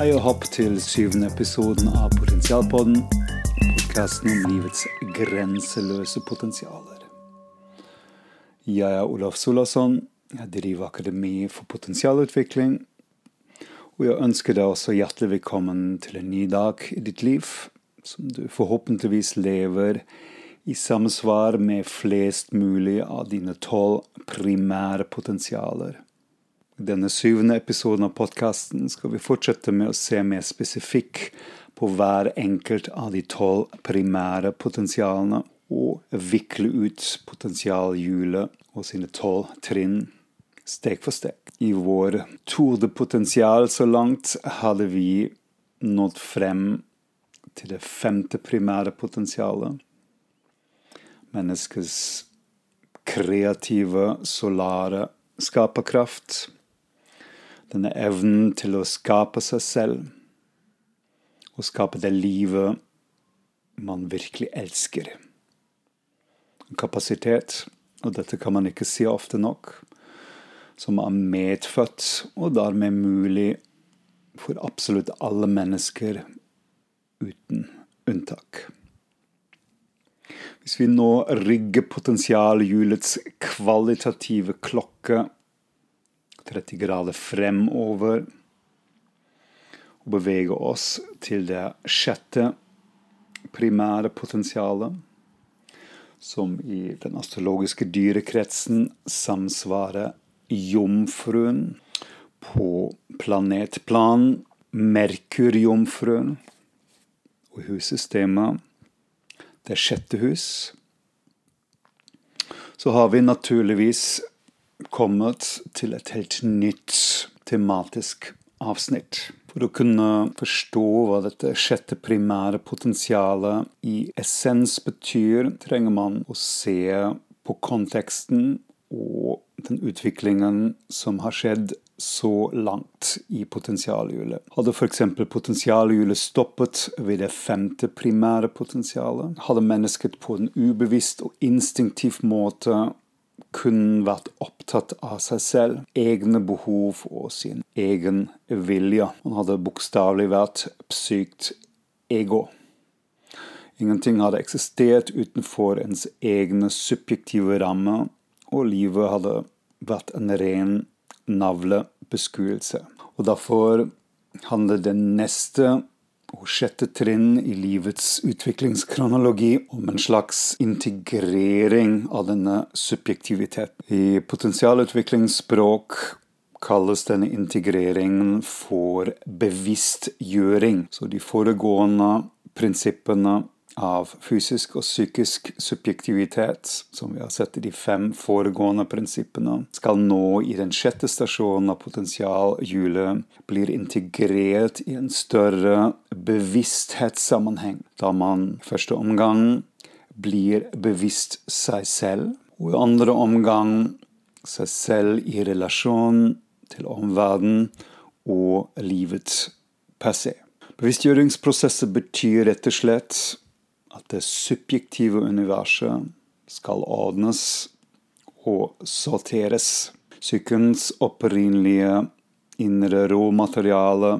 Hei og hopp til syvende episoden av Potensialpodden. Podkasten om livets grenseløse potensialer. Jeg er Olaf Solasson. Jeg driver Akademi for potensialutvikling. Og jeg ønsker deg også hjertelig velkommen til en ny dag i ditt liv, som du forhåpentligvis lever i samsvar med flest mulig av dine tolv primære potensialer. Denne syvende episoden av podkasten skal vi fortsette med å se mer spesifikk på hver enkelt av de tolv primære potensialene, og vikle ut potensialhjulet og sine tolv trinn steg for steg. I vår Tour Potensial så langt hadde vi nådd frem til det femte primære potensialet. Menneskets kreative, solare skaperkraft denne evnen til å skape seg selv, og skape det livet man virkelig elsker. Kapasitet, og dette kan man ikke si ofte nok, som er medfødt og dermed mulig for absolutt alle mennesker uten unntak. Hvis vi nå rigger potensialhjulets kvalitative klokke 30 grader fremover. Og bevege oss til det sjette primære potensialet, som i den astrologiske dyrekretsen samsvarer jomfruen på planetplan, Merkurjomfruen, og hussystemet, det sjette hus. Så har vi naturligvis kommet til et helt nytt tematisk avsnitt. For å kunne forstå hva dette sjette primære potensialet i essens betyr, trenger man å se på konteksten og den utviklingen som har skjedd så langt i potensialhjulet. Hadde f.eks. potensialhjulet stoppet ved det femte primære potensialet, hadde mennesket på en ubevisst og instinktiv måte kun vært opptatt av seg selv, egne behov og sin egen vilje. Han hadde bokstavelig vært psykt ego. Ingenting hadde eksistert utenfor ens egne subjektive rammer, og livet hadde vært en ren navlebeskuelse. Og derfor handler det neste og sjette trinn i livets utviklingskronologi om en slags integrering av denne subjektiviteten. I potensialutviklingsspråk kalles denne integreringen for bevisstgjøring. Så de foregående prinsippene av fysisk og psykisk subjektivitet, som vi har sett i de fem foregående prinsippene, skal nå i den sjette stasjonen av potensialhjulet blir integrert i en større bevissthetssammenheng, da man i første omgang blir bevisst seg selv, og i andre omgang seg selv i relasjon til omverdenen og livet per se. Bevisstgjøringsprosesset betyr rett og slett at det subjektive universet skal ordnes og sorteres. Psykens opprinnelige indre råmateriale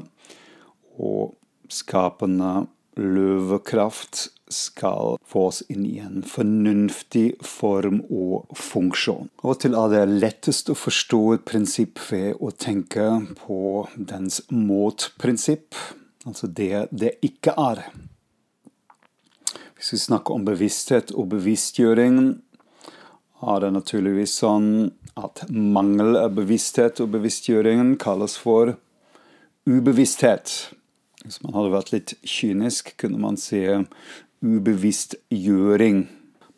og skapende løvekraft skal fås inn i en fornuftig form og funksjon. Og til av det lettest å forstå et prinsipp ved å tenke på dens motprinsipp, altså det det ikke er. Vi snakker om bevissthet og bevisstgjøring, er det naturligvis sånn at mangel av bevissthet og bevisstgjøring kalles for ubevissthet. Hvis man hadde vært litt kynisk, kunne man si ubevisstgjøring.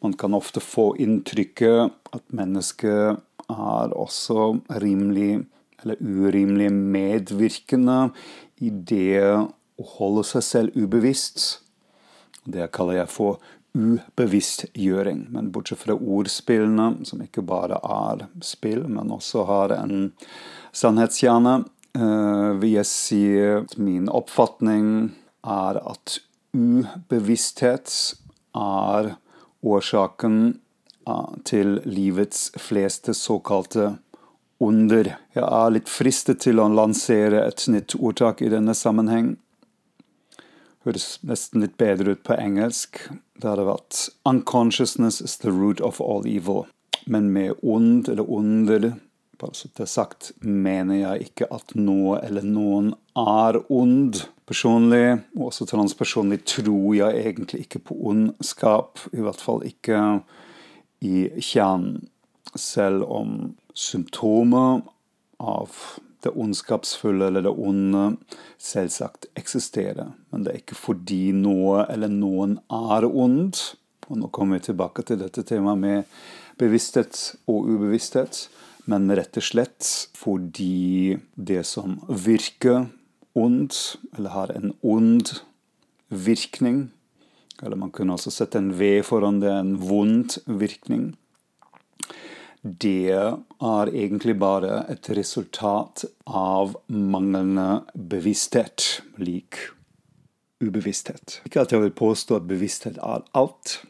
Man kan ofte få inntrykket at mennesket er også rimelig eller urimelig medvirkende i det å holde seg selv ubevisst. Det kaller jeg for ubevisstgjøring. Men bortsett fra ordspillene, som ikke bare er spill, men også har en sannhetskjerne, eh, vil jeg si at min oppfatning er at ubevissthet er årsaken eh, til livets fleste såkalte under. Jeg er litt fristet til å lansere et nytt ordtak i denne sammenheng. Høres nesten litt bedre ut på engelsk. Det hadde vært 'Unconsciousness is the root of all evil'. Men med ond eller under bare så det er sagt, mener jeg ikke at noe eller noen er ond. Personlig, og også transpersonlig, tror jeg egentlig ikke på ondskap. I hvert fall ikke i kjernen. Selv om symptomer av det ondskapsfulle eller det onde selvsagt eksisterer. Men det er ikke fordi noe eller noen er ond. Og nå kommer vi tilbake til dette temaet med bevissthet og ubevissthet. Men rett og slett fordi det som virker ondt, eller har en ond virkning Eller man kunne også sette en V foran det, en vond virkning det er egentlig bare et resultat av manglende bevissthet, lik ubevissthet. Ikke at jeg vil påstå at bevissthet er alt,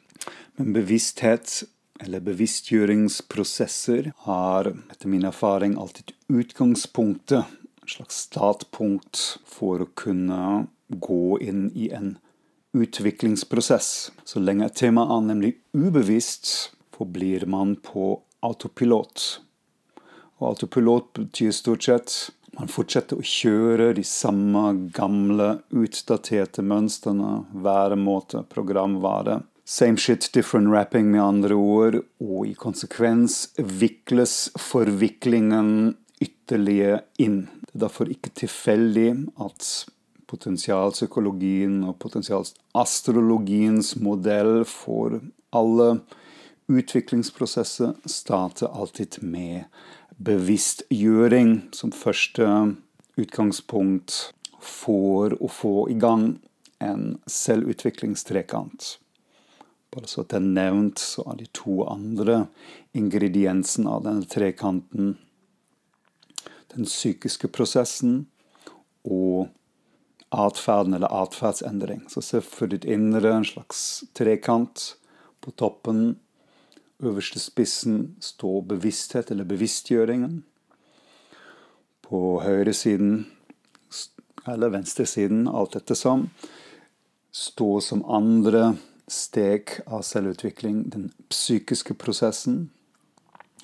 men bevissthet eller bevisstgjøringsprosesser har etter min erfaring alltid utgangspunktet, en slags startpunkt, for å kunne gå inn i en utviklingsprosess. Så lenge et tema er nemlig ubevisst, forblir man på autopilot. Og autopilot betyr stort sett man fortsetter å kjøre de samme gamle, utdaterte mønstrene, væremåte, programvare. Same shit, different rapping, med andre ord. Og i konsekvens vikles forviklingen ytterligere inn. Det er derfor ikke tilfeldig at potensialpsykologien og potensialastrologiens modell for alle utviklingsprosesset starter alltid med bevisstgjøring som første utgangspunkt for å få i gang en selvutviklingstrekant. Bare så det er nevnt, så er de to andre ingrediensene av denne trekanten den psykiske prosessen og atferden eller atferdsendring. Så se for ditt indre en slags trekant. På toppen øverste spissen står bevissthet, eller bevisstgjøringen. På høyresiden, eller venstresiden, alt ettersom, står som andre steg av selvutvikling den psykiske prosessen.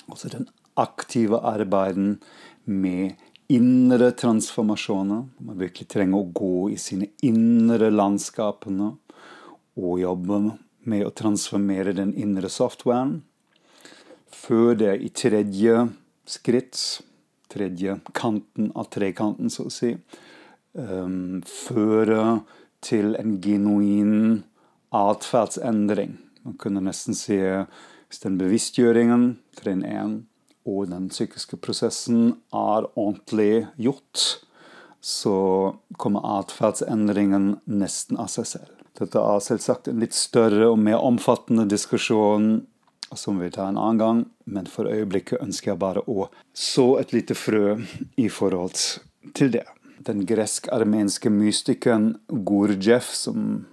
Altså den aktive arbeiden med indre transformasjoner. Man virkelig trenger å gå i sine indre landskapene og jobbe med å transformere den indre softwaren før det i tredje skritt, tredje kanten av trekanten, så å si, um, føre til en genuin atferdsendring. Man kunne nesten si hvis den bevisstgjøringen, trinn 1, og den psykiske prosessen er ordentlig gjort, så kommer atferdsendringen nesten av seg selv. Dette er selvsagt en litt større og mer omfattende diskusjon som vi tar en annen gang, men for øyeblikket ønsker jeg bare å så et lite frø i forhold til det. Den gresk-armenske mystikeren Gurdjef, som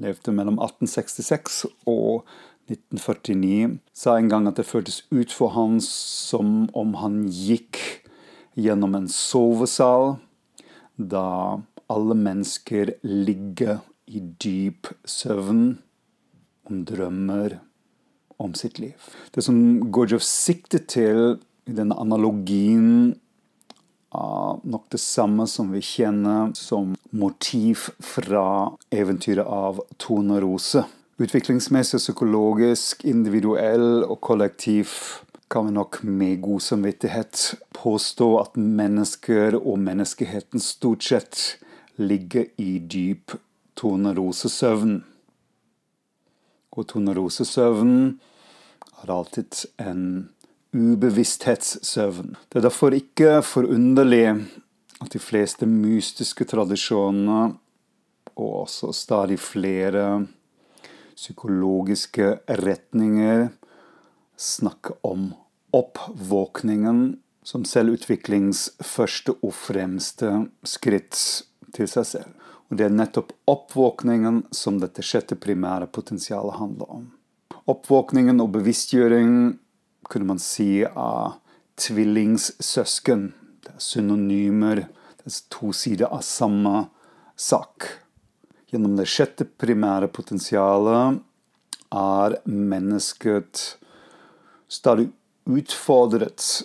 levde mellom 1866 og 1949, sa en gang at det føltes ut for han som om han gikk gjennom en sovesal da alle mennesker ligger i dyp søvn om drømmer om sitt liv. Det som Gurdjieff siktet til i denne analogien, er nok det samme som vi kjenner som motiv fra eventyret av Tone Rose. Utviklingsmessig, psykologisk, individuell og kollektiv kan vi nok med god samvittighet påstå at mennesker og menneskeheten stort sett ligger i dyp Tone Rose-søvn. Og tonerosesøvnen Rose-søvn alltid en ubevissthetssøvn. Det er derfor ikke forunderlig at de fleste mystiske tradisjonene, og også stadig flere psykologiske retninger, snakker om oppvåkningen som selvutviklings første og fremste skritt til seg selv. Og det er nettopp oppvåkningen som dette sjette primære potensialet handler om. Oppvåkningen og bevisstgjøring kunne man si er tvillingssøsken. Det er synonymer. Det er to sider av samme sak. Gjennom det sjette primære potensialet er mennesket stadig utfordret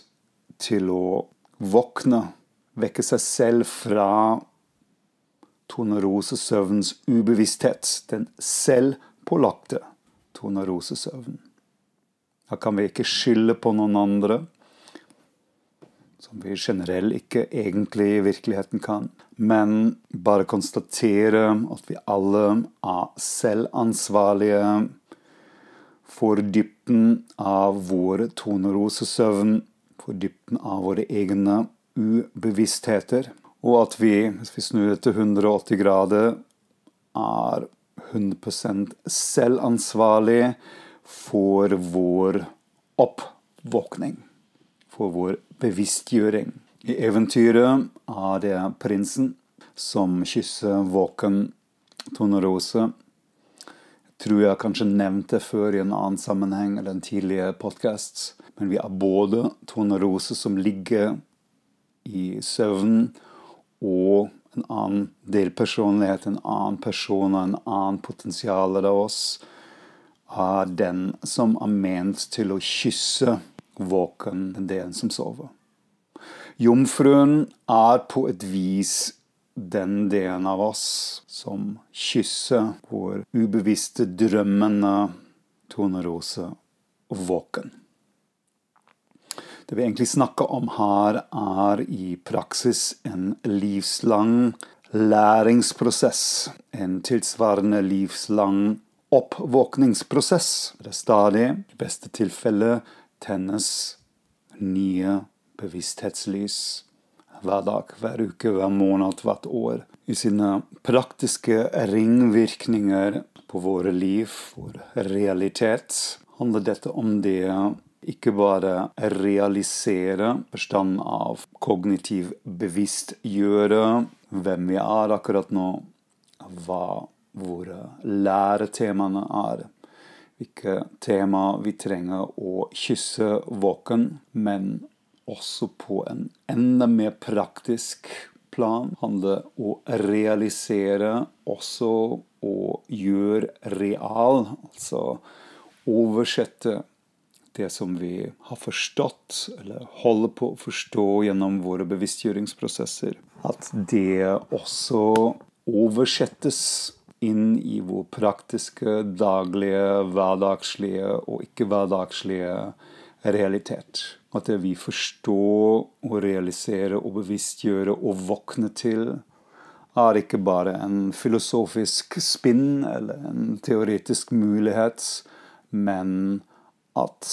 til å våkne, vekke seg selv fra tonerosesøvnens ubevissthet, den selvpålagte tonerosesøvnen. Da kan vi ikke skylde på noen andre, som vi generelt ikke egentlig i virkeligheten kan, men bare konstatere at vi alle er selvansvarlige for dypten av vår tonerosesøvn, for dypten av våre egne ubevisstheter. Og at vi, hvis vi snur det til 180 grader, er 100 selvansvarlig for vår oppvåkning. For vår bevisstgjøring. I eventyret er det prinsen som kysser våken Tonerose tror jeg kanskje nevnte før i en annen sammenheng eller en tidligere podkast. Men vi er både Tone Rose som ligger i søvn, og en annen delpersonlighet, en annen person og en annen potensial av oss, er den som er ment til å kysse våken, den som sover. Jomfruen er på et vis den delen av oss som kysser vår ubevisste, drømmende tonerose våken. Det vi egentlig snakker om her, er i praksis en livslang læringsprosess. En tilsvarende livslang oppvåkningsprosess. Det er stadig, i beste tilfelle, tennes nye bevissthetslys hver dag, hver uke, hver måned, hvert år. I sine praktiske ringvirkninger på våre liv, vår realitet, handler dette om det ikke bare realisere forstand av kognitiv bevisstgjøre hvem vi er akkurat nå, hva våre læretemaene er, hvilke tema vi trenger å kysse våken, men også på en enda mer praktisk plan handler å realisere også å gjøre real, altså oversette det som vi har forstått, eller holder på å forstå gjennom våre bevisstgjøringsprosesser. At det også oversettes inn i vår praktiske, daglige, hverdagslige og ikke-hverdagslige realitet. At det vi forstår og realiserer og bevisstgjøre og våkne til, er ikke bare en filosofisk spinn eller en teoretisk mulighet, men at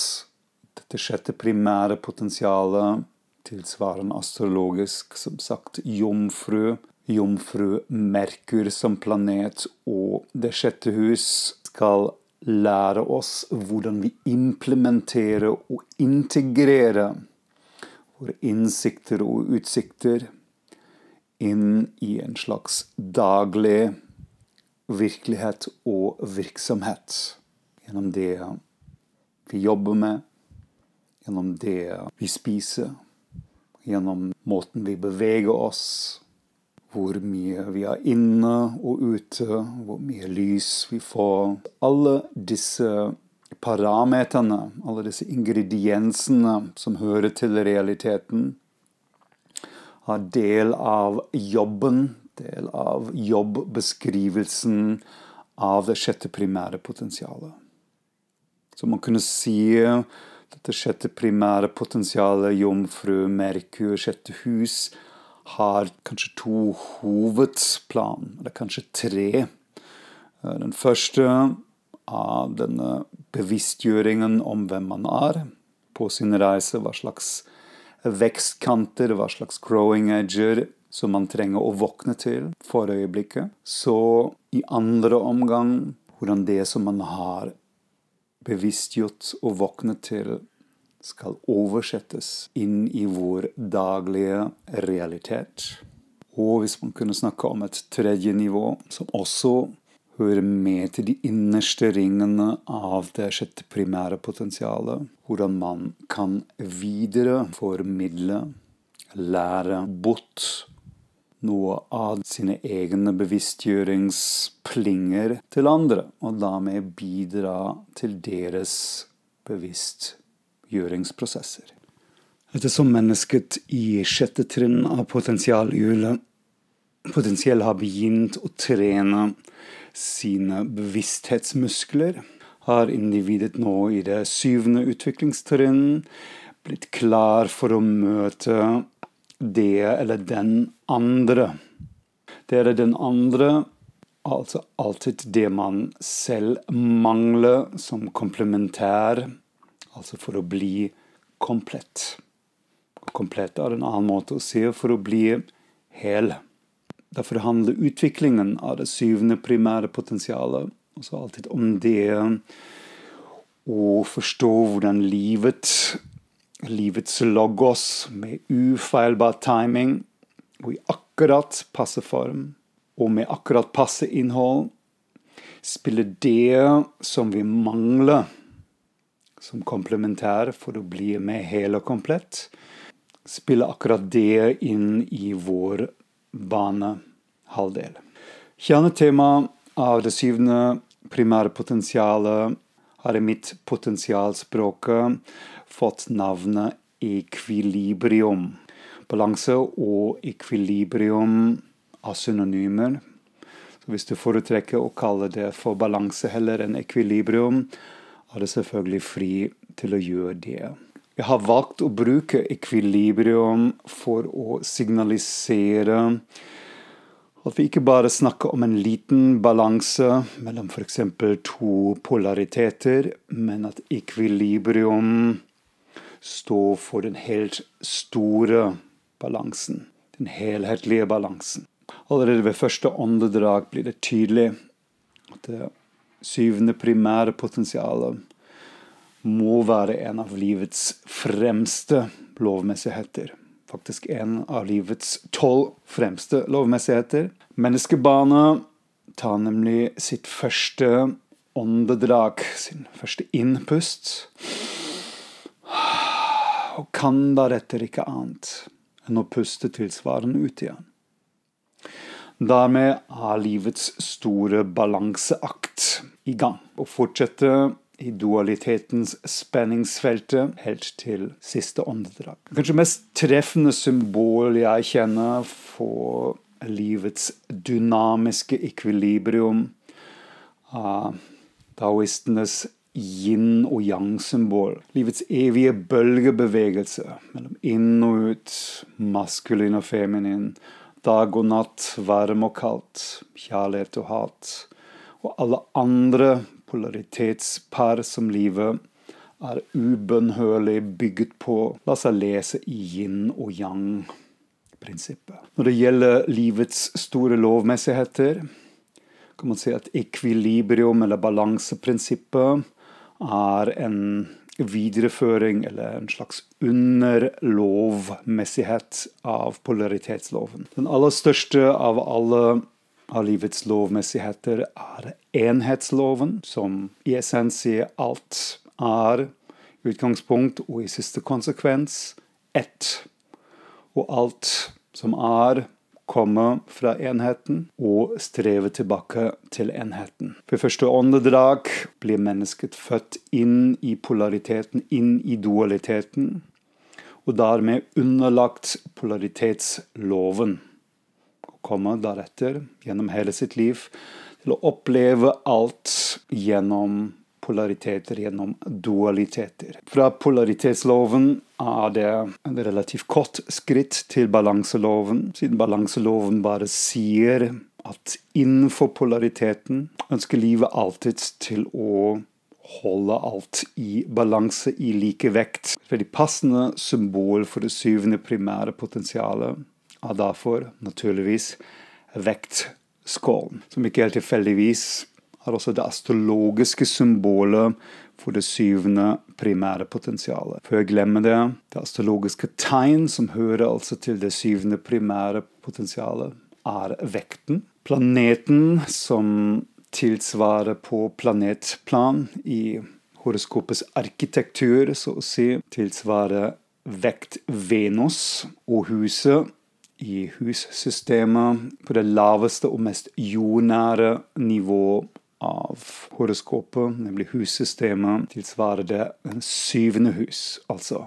dette sjette primære potensialet, tilsvarende astrologisk, som sagt jomfru, jomfru Merkur som planet og det sjette hus, skal lære oss hvordan vi implementerer og integrerer våre innsikter og utsikter inn i en slags daglig virkelighet og virksomhet. Gjennom det vi jobber med, gjennom det vi spiser, gjennom måten vi beveger oss hvor mye vi er inne og ute, hvor mye lys vi får. Alle disse parameterne, alle disse ingrediensene som hører til realiteten, er del av jobben, del av jobbeskrivelsen av det sjette primære potensialet. Så man kunne si dette sjette primære potensialet, jomfru, Merkur, sjette hus, har kanskje to hovedplan, eller kanskje tre. Eh, den første av denne bevisstgjøringen om hvem man er på sin reise, hva slags vekstkanter, hva slags growing edger som man trenger å våkne til for øyeblikket. Så i andre omgang hvordan det som man har bevisstgjort og våknet til, skal oversettes inn i vår daglige realitet. Og hvis man kunne snakke om et tredje nivå, som også hører med til de innerste ringene av det sjette primære potensialet. Hvordan man kan videreformidle, lære bort noe av sine egne bevisstgjøringsplinger til andre, og dermed bidra til deres bevisstgjøringsprosesser. Ettersom mennesket i sjette trinn av potensialhjulet potensielt har begynt å trene sine bevissthetsmuskler, har individet nå i det syvende utviklingstrinn blitt klar for å møte det eller den andre. Det eller den andre, altså alltid det man selv mangler som komplementær, altså for å bli komplett. Komplett er en annen måte å si for å bli hel. Derfor handler utviklingen av det syvende primære potensialet også alltid om det å forstå hvordan livet livets logos med ufeilbar timing og i akkurat passe form og med akkurat passe innhold, spiller det som vi mangler som komplementær for å bli med hel og komplett, spiller akkurat det inn i vår banehalvdel. Kjernetema av det syvende primære potensialet har i mitt potensialspråket fått navnet ekvilibrium. Balanse og ekvilibrium er synonymer. Så hvis du foretrekker å kalle det for balanse heller enn ekvilibrium, er det selvfølgelig fri til å gjøre det. Jeg har valgt å bruke ekvilibrium for å signalisere at vi ikke bare snakker om en liten balanse mellom f.eks. to polariteter, men at ekvilibrium stå for den helt store balansen. Den helhetlige balansen. Allerede ved første åndedrag blir det tydelig at det syvende primære potensialet må være en av livets fremste lovmessigheter. Faktisk en av livets tolv fremste lovmessigheter. Menneskebarnet tar nemlig sitt første åndedrag, sin første innpust og kan deretter ikke annet enn å puste tilsvarende ut igjen. Dermed er livets store balanseakt i gang, og fortsetter i dualitetens spenningsfelte helt til siste åndedrag. Kanskje mest treffende symbol jeg kjenner for livets dynamiske ekvilibrium, er daoistenes yin og yang-symbol. Livets evige bølgebevegelse mellom inn og ut, maskulin og feminin. Dag og natt, varm og kaldt, kjærlighet og hat. Og alle andre polaritetspar som livet er ubønnhørlig bygget på. La seg lese i yin og yang-prinsippet. Når det gjelder livets store lovmessigheter, kan man si at ekvilibrium, eller balanseprinsippet, er en videreføring eller en slags underlovmessighet av polaritetsloven. Den aller største av alle av livets lovmessigheter er enhetsloven, som i essens sier alt er utgangspunkt og i siste konsekvens ett. Og alt som er, komme fra enheten og streve tilbake til enheten. Ved første åndedrag blir mennesket født inn i polariteten, inn i dualiteten, og dermed underlagt polaritetsloven. Og kommer deretter, gjennom hele sitt liv, til å oppleve alt gjennom polariteter gjennom dualiteter. Fra polaritetsloven er det en relativt kort skritt til balanseloven, siden balanseloven bare sier at innenfor polariteten ønsker livet alltid til å holde alt i balanse, i like vekt. Et veldig passende symbol for det syvende primære potensialet er derfor naturligvis vektskålen, som ikke helt tilfeldigvis er også det astrologiske symbolet for det syvende primære potensialet. Før jeg glemmer det, det astrologiske tegn som hører altså til det syvende primære potensialet, er vekten. Planeten som tilsvarer på planetplan i horoskopets arkitektur, så å si, tilsvarer vekt Venus og huset i hussystemet på det laveste og mest jordnære nivå av horoskopet, nemlig hussystemet, tilsvarer det syvende hus. Altså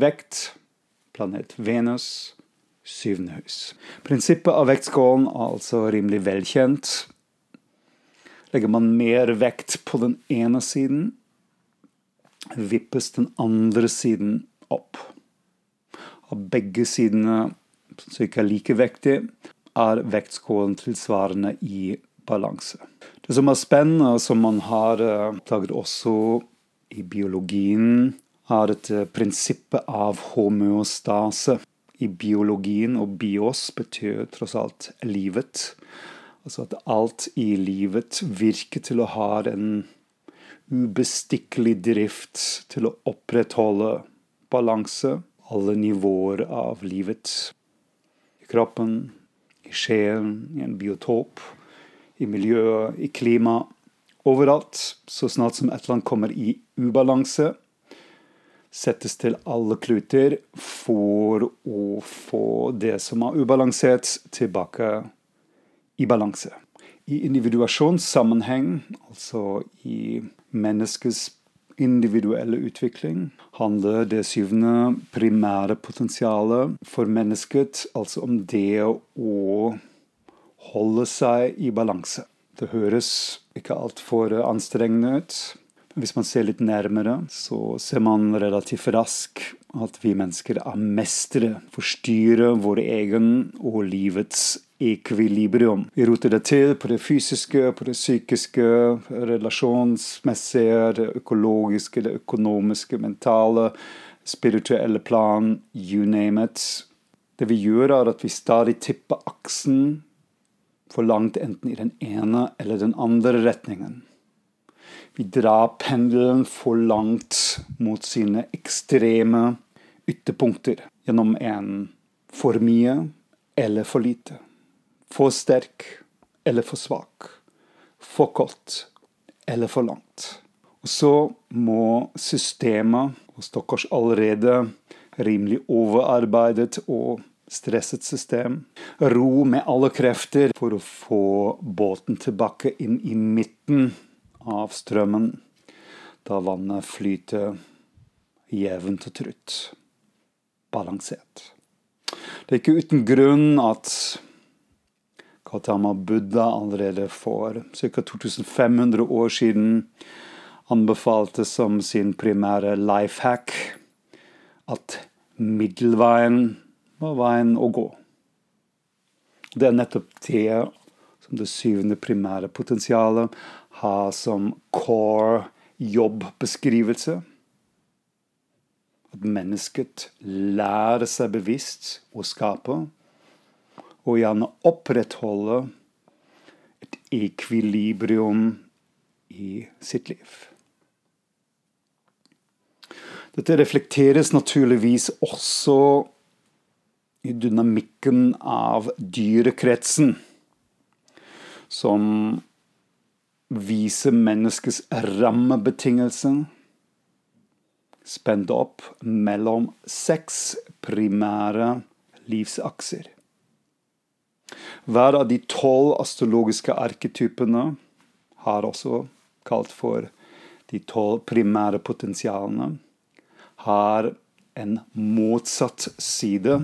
vekt, planet Venus, syvende hus. Prinsippet av vektskålen er altså rimelig velkjent. Legger man mer vekt på den ene siden, vippes den andre siden opp. Av begge sidene ca. like vektig, er vektskålen tilsvarende i balanse. Det som er spennende, som man har oppdaget også i biologien, er et prinsippet av homeostase i biologien, og bios betyr tross alt livet. Altså at alt i livet virker til å ha en ubestikkelig drift til å opprettholde balanse. Alle nivåer av livet. I kroppen, i sjelen, i en biotop, i miljøet, i klimaet. Overalt. Så snart som et annet kommer i ubalanse, settes til alle kluter for å få det som er ubalansert, tilbake i balanse. I individuasjonssammenheng, altså i menneskets individuelle utvikling, handler det syvende primære potensialet for mennesket altså om det å holde seg i balanse. Det høres ikke altfor anstrengende ut. Hvis man ser litt nærmere, så ser man relativt raskt at vi mennesker er mestere. Forstyrrer vår egen og livets ekvilibrium. Vi roter det til på det fysiske, på det psykiske, relasjonsmessige, det økologiske, det økonomiske, mentale, spirituelle plan, you name it. Det vi gjør, er at vi stadig tipper aksen for langt enten i den ene eller den andre retningen. Vi drar pendelen for langt mot sine ekstreme ytterpunkter gjennom en for mye eller for lite. For sterk eller for svak. For kort eller for langt. Og så må systemet, og stakkars allerede rimelig overarbeidet og stresset system, ro med alle krefter for å få båten tilbake inn i midten av strømmen da vannet flyter jevnt og trutt, balansert. Det er ikke uten grunn at Gautama Buddha allerede for ca. 2500 år siden anbefalte som sin primære life hack at middelveien var veien å gå. Det er nettopp det som det syvende primære potensialet har som core jobbeskrivelse. At mennesket lærer seg bevisst å skape, og gjerne opprettholde et ekvilibrium i sitt liv. Dette reflekteres naturligvis også i dynamikken av dyrekretsen, som viser menneskets rammebetingelser spent opp mellom seks primære livsakser. Hver av de tolv astrologiske arketypene har også kalt for de tolv primære potensialene, har en motsatt side.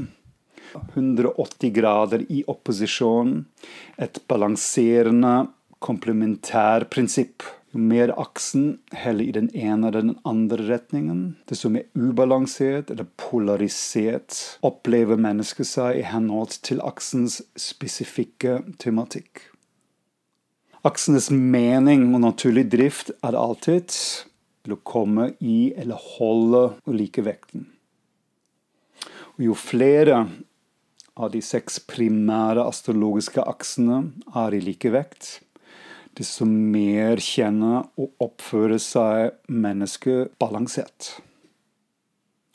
180 grader i opposisjon, et balanserende komplementærprinsipp. Jo mer aksen heller i den ene eller den andre retningen, desto mer ubalansert eller polarisert opplever mennesket seg i henhold til aksens spesifikke tematikk. Aksenes mening og naturlig drift er alltid til å komme i eller holde ulike vekten. Og jo flere av de seks primære astrologiske aksene er i like vekt, desto mer kjenner og oppfører seg mennesket balansert.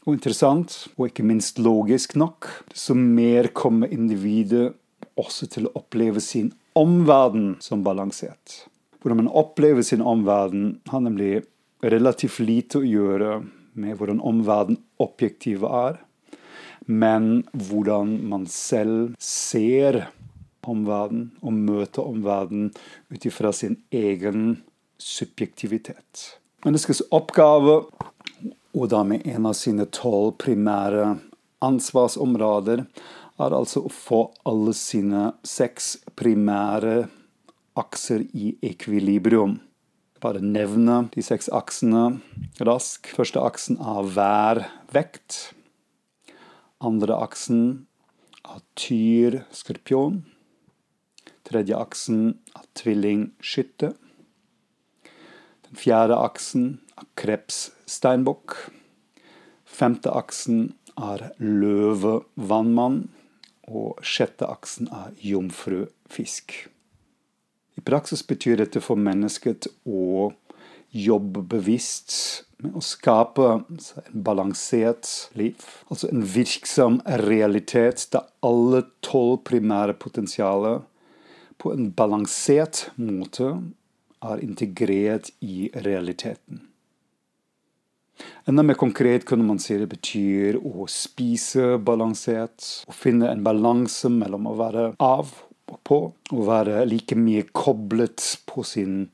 Og interessant, og ikke minst logisk nok, desto mer kommer individet også til å oppleve sin omverden som balansert. Hvordan man opplever sin omverden, har nemlig relativt lite å gjøre med hvordan omverden objektive er, men hvordan man selv ser omverdenen og møter omverdenen ut ifra sin egen subjektivitet. Menneskets oppgave, og da med en av sine tolv primære ansvarsområder, er altså å få alle sine seks primære akser i ekvilibrium. Bare nevne de seks aksene raskt. Første aksen er hver vekt. Andre aksen av tyr, skorpion. Tredje aksen av tvilling, skytte. Den fjerde aksen av kreps, steinbukk. Femte aksen er løve, vannmann. Og sjette aksen er jomfru, fisk. I praksis betyr dette for mennesket å jobbe bevisst med å skape en balansert liv. Altså en virksom realitet der alle tolv primære potensialer på en balansert måte er integrert i realiteten. Enda mer konkret kunne man si det betyr å spise balansert. Å finne en balanse mellom å være av og på. Å være like mye koblet på sin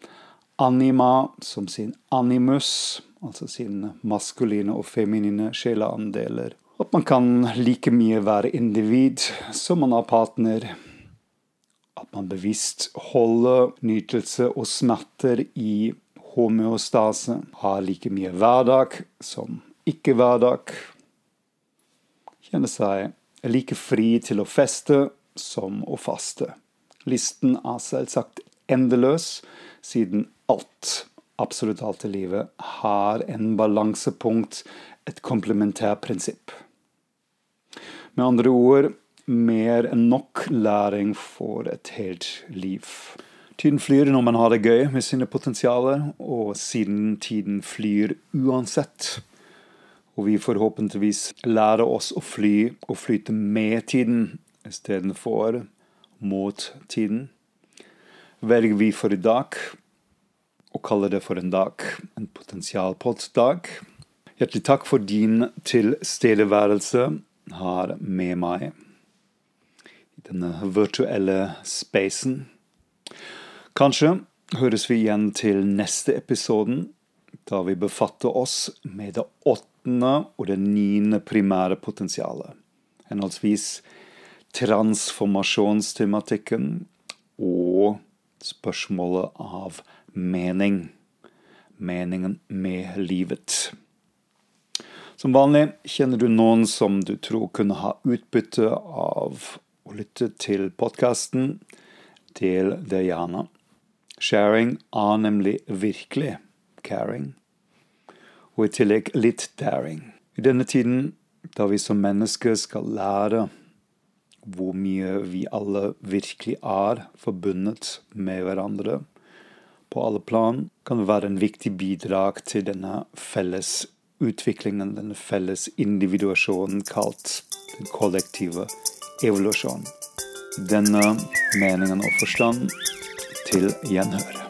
anima som sin animus. Altså sine maskuline og feminine sjeleandeler. At man kan like mye være individ som man har partner. At man bevisst holder nytelse og smerter i homeostase har like mye hverdag som ikke-hverdag. Kjenner seg like fri til å feste som å faste. Listen er selvsagt endeløs, siden alt, absolutt alt i livet, har en balansepunkt, et komplementærprinsipp. Med andre ord mer enn nok læring for et helt liv. Tiden flyr når man har det gøy med sine potensialer, og siden tiden flyr uansett. Og vi forhåpentligvis lærer oss å fly og flyte med tiden istedenfor mot tiden. Velger vi for i dag å kaller det for en dag, en potensialpott-dag. Hjertelig takk for din tilstedeværelse her med meg i denne virtuelle spacen. Kanskje høres vi igjen til neste episoden, da vi befatter oss med det åttende og det niende primære potensialet. Henholdsvis transformasjonstematikken og spørsmålet av mening. Meningen med livet. Som vanlig kjenner du noen som du tror kunne ha utbytte av å lytte til podkasten. Del det gjerne. Sharing er nemlig virkelig caring, og i tillegg litt daring. I denne tiden da vi som mennesker skal lære hvor mye vi alle virkelig er forbundet med hverandre på alle plan, kan være en viktig bidrag til denne felles utviklingen, denne felles individuasjonen kalt den kollektive evolusjonen. Denne meningen og forstand til gjenhør.